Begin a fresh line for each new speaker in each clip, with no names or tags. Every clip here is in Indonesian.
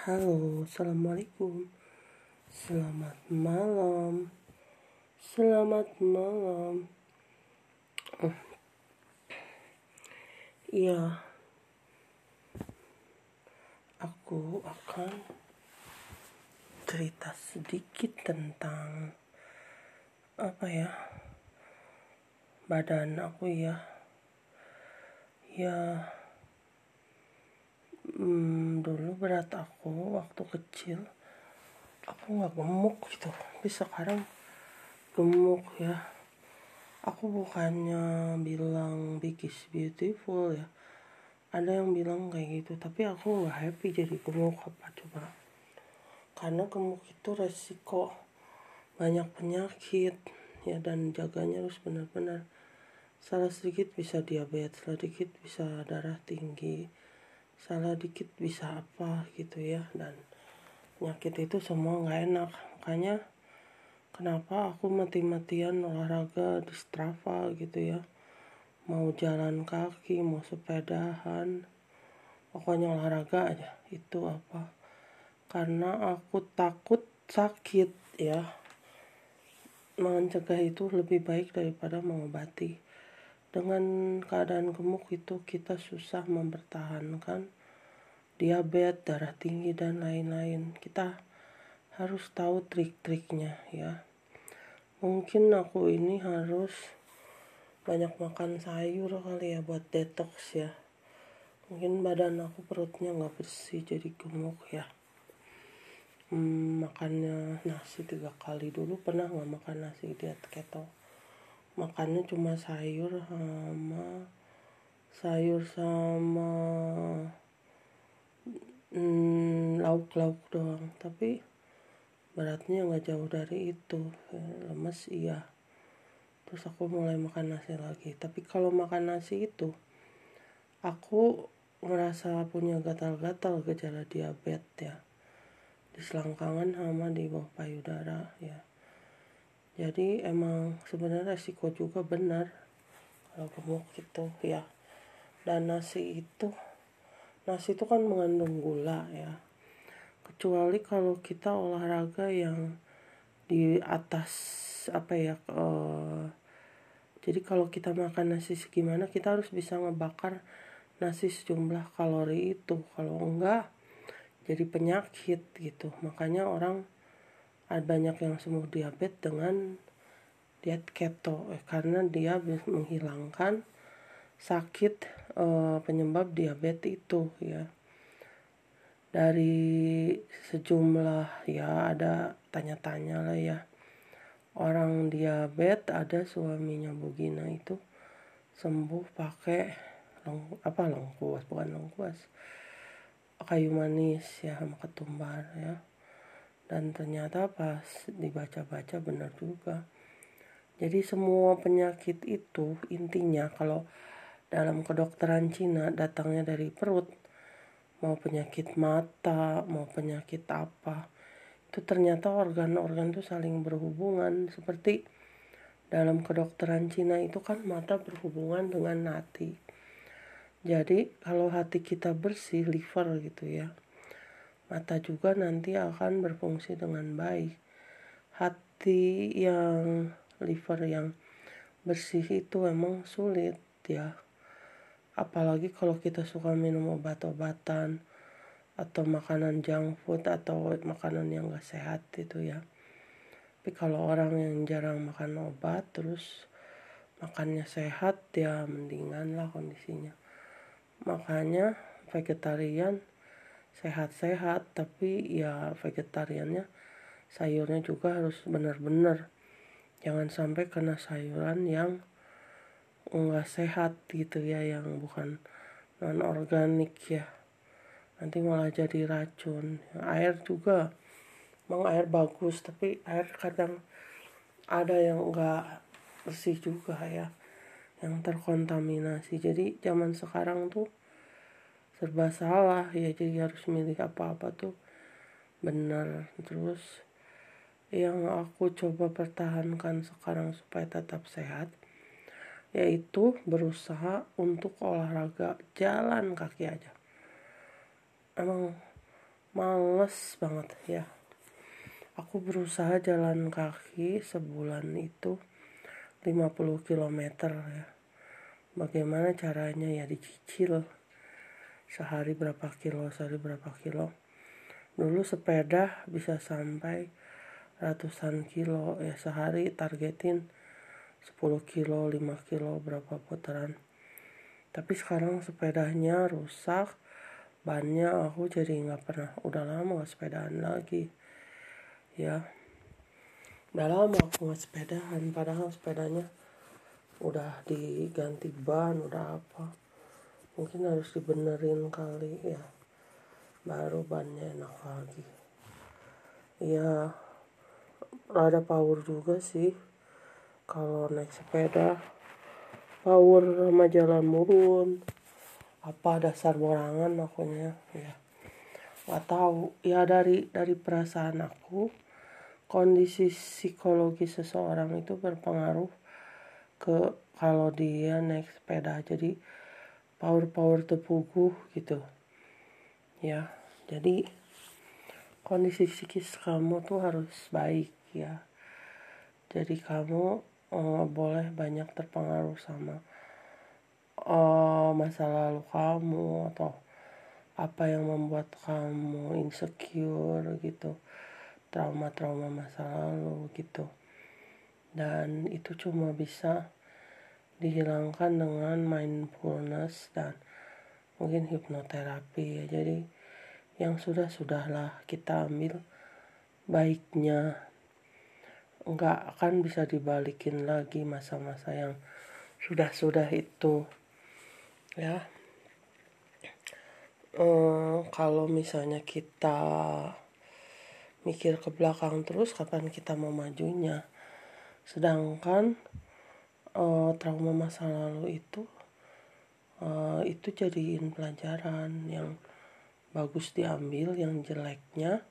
Halo, Assalamualaikum. Selamat malam. Selamat malam. Iya. Aku akan cerita sedikit tentang Apa ya Badan aku ya. Ya hmm, dulu berat aku waktu kecil. Aku nggak gemuk gitu. Tapi sekarang gemuk ya. Aku bukannya bilang big is beautiful ya. Ada yang bilang kayak gitu. Tapi aku nggak happy jadi gemuk apa coba. Karena gemuk itu resiko. Banyak penyakit. Ya dan jaganya harus benar-benar. Salah sedikit bisa diabetes sedikit bisa darah tinggi salah dikit bisa apa gitu ya dan penyakit itu semua nggak enak. Makanya kenapa aku mati-matian olahraga di Strava gitu ya. Mau jalan kaki mau sepedahan pokoknya olahraga aja. Itu apa? Karena aku takut sakit ya. Mencegah itu lebih baik daripada mengobati dengan keadaan gemuk itu kita susah mempertahankan diabetes, darah tinggi dan lain-lain. Kita harus tahu trik-triknya ya. Mungkin aku ini harus banyak makan sayur kali ya buat detox ya. Mungkin badan aku perutnya nggak bersih jadi gemuk ya. Hmm, makannya nasi tiga kali dulu pernah nggak makan nasi diet keto makannya cuma sayur sama sayur sama hmm, lauk-lauk doang. Tapi beratnya nggak jauh dari itu. Lemes iya. Terus aku mulai makan nasi lagi. Tapi kalau makan nasi itu aku merasa punya gatal-gatal gejala diabetes ya. Di selangkangan sama di bawah payudara ya jadi emang sebenarnya resiko juga benar kalau gemuk gitu ya. Dan nasi itu nasi itu kan mengandung gula ya. Kecuali kalau kita olahraga yang di atas apa ya uh, jadi kalau kita makan nasi segimana kita harus bisa ngebakar nasi sejumlah kalori itu. Kalau enggak jadi penyakit gitu. Makanya orang ada banyak yang sembuh diabetes dengan diet keto eh, karena dia menghilangkan sakit eh, penyebab diabetes itu ya. Dari sejumlah ya ada tanya-tanya lah ya. Orang diabetes ada suaminya Bu Gina itu sembuh pakai long, apa longkuas bukan longkuas kayu manis ya sama ketumbar ya dan ternyata pas dibaca-baca benar juga. Jadi semua penyakit itu intinya kalau dalam kedokteran Cina datangnya dari perut mau penyakit mata mau penyakit apa itu ternyata organ-organ itu saling berhubungan. Seperti dalam kedokteran Cina itu kan mata berhubungan dengan hati. Jadi kalau hati kita bersih liver gitu ya mata juga nanti akan berfungsi dengan baik. Hati yang liver yang bersih itu emang sulit ya. Apalagi kalau kita suka minum obat-obatan atau makanan junk food atau makanan yang gak sehat itu ya. Tapi kalau orang yang jarang makan obat terus makannya sehat ya mendingan lah kondisinya. Makanya vegetarian sehat-sehat tapi ya vegetariannya sayurnya juga harus benar-benar. Jangan sampai kena sayuran yang enggak sehat gitu ya yang bukan non organik ya. Nanti malah jadi racun. Air juga emang air bagus tapi air kadang ada yang enggak bersih juga ya yang terkontaminasi. Jadi zaman sekarang tuh serba salah ya jadi harus milih apa-apa tuh. Benar terus yang aku coba pertahankan sekarang supaya tetap sehat yaitu berusaha untuk olahraga jalan kaki aja. Emang males banget ya. Aku berusaha jalan kaki sebulan itu 50 km ya. Bagaimana caranya ya dicicil sehari berapa kilo sehari berapa kilo. Dulu sepeda bisa sampai ratusan kilo ya sehari targetin 10 kilo 5 kilo berapa putaran. Tapi sekarang sepedanya rusak bannya aku jadi nggak pernah udah lama nggak sepedaan lagi ya. Udah lama aku nggak sepedaan padahal sepedanya udah diganti ban udah apa mungkin harus dibenerin kali ya. Baru bannya enak lagi. Ya rada power juga sih. Kalau naik sepeda power sama jalan murun. Apa dasar borangan makanya ya. Nggak tahu. Ya dari dari perasaan aku kondisi psikologi seseorang itu berpengaruh ke kalau dia naik sepeda. Jadi power power terpuguh gitu. Ya jadi kondisi psikis kamu tuh harus baik ya. Jadi kamu uh, boleh banyak terpengaruh sama uh, masa lalu kamu atau apa yang membuat kamu insecure gitu trauma-trauma masa lalu gitu. Dan itu cuma bisa dihilangkan dengan mindfulness dan mungkin hipnoterapi ya. Jadi yang sudah sudahlah kita ambil baiknya. Nggak akan bisa dibalikin lagi masa-masa yang sudah-sudah itu ya. Uh, kalau misalnya kita mikir ke belakang terus kapan kita mau majunya. Sedangkan uh, trauma masa lalu itu uh, itu jadiin pelajaran yang bagus diambil yang jeleknya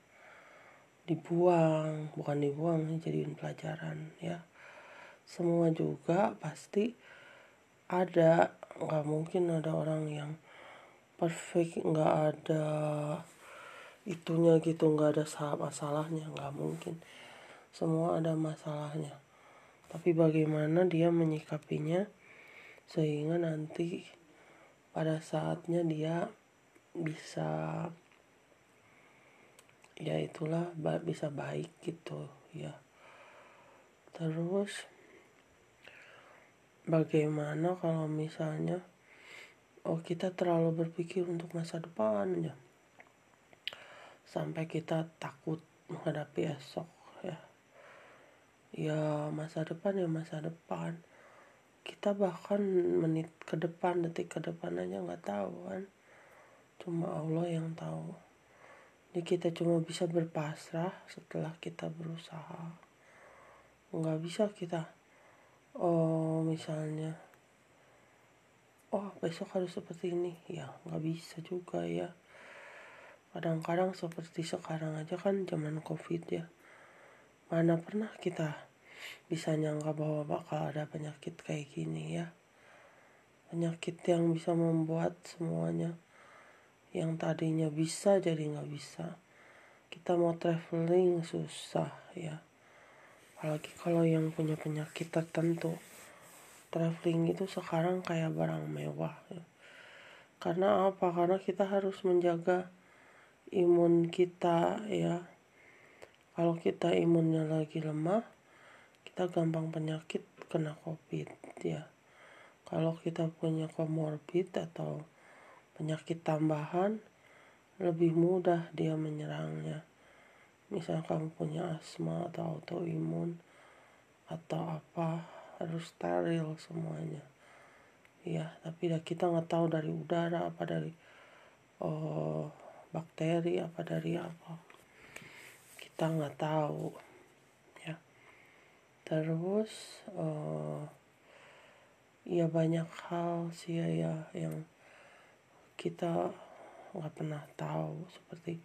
dibuang bukan dibuang jadiin pelajaran ya. Semua juga pasti ada nggak mungkin ada orang yang perfect nggak ada itunya gitu nggak ada masalahnya nggak mungkin. Semua ada masalahnya tapi bagaimana dia menyikapinya sehingga nanti pada saatnya dia bisa ya itulah bisa baik gitu ya. Terus bagaimana kalau misalnya oh kita terlalu berpikir untuk masa depan ya. Sampai kita takut menghadapi esok ya masa depan ya masa depan. Kita bahkan menit ke depan detik ke depan aja nggak tahu kan. Cuma Allah yang tahu. Jadi kita cuma bisa berpasrah setelah kita berusaha. Nggak bisa kita oh misalnya oh besok harus seperti ini. Ya nggak bisa juga ya. Kadang-kadang seperti sekarang aja kan zaman covid ya mana pernah kita bisa nyangka bahwa bakal ada penyakit kayak gini ya? Penyakit yang bisa membuat semuanya yang tadinya bisa jadi nggak bisa. Kita mau traveling susah ya. Apalagi kalau yang punya penyakit tertentu. Traveling itu sekarang kayak barang mewah ya. karena apa? Karena kita harus menjaga imun kita ya kalau kita imunnya lagi lemah kita gampang penyakit kena covid ya. Kalau kita punya komorbid atau penyakit tambahan lebih mudah dia menyerangnya. Misal kamu punya asma atau autoimun atau apa harus steril semuanya. Ya tapi kita nggak tahu dari udara apa dari oh, bakteri apa dari apa kita nggak tahu ya. Terus uh, ya banyak hal sih ya, ya yang kita nggak pernah tahu. Seperti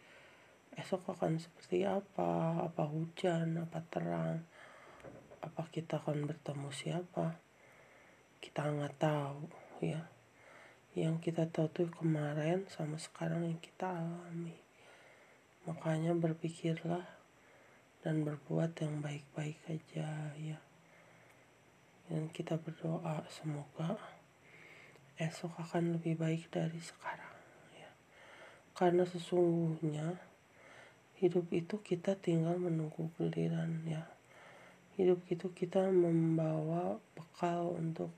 esok akan seperti apa apa hujan apa terang apa kita akan bertemu siapa kita nggak tahu ya. Yang kita tahu tuh kemarin sama sekarang yang kita alami. Makanya berpikirlah dan berbuat yang baik-baik aja ya. Dan kita berdoa semoga esok akan lebih baik dari sekarang ya. Karena sesungguhnya hidup itu kita tinggal menunggu giliran ya. Hidup itu kita membawa bekal untuk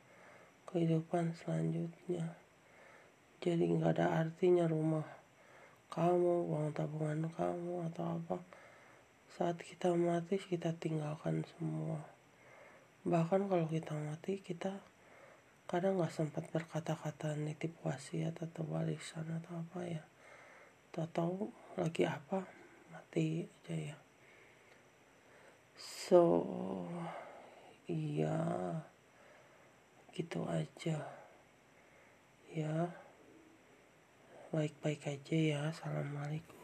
kehidupan selanjutnya. Jadi nggak ada artinya rumah kamu uang tabungan kamu atau apa saat kita mati kita tinggalkan semua. Bahkan kalau kita mati kita kadang nggak sempat berkata-kata nitip wasiat atau warisan atau apa ya. Tahu lagi apa mati aja ya. So iya gitu aja. Ya baik-baik aja ya. Assalamualaikum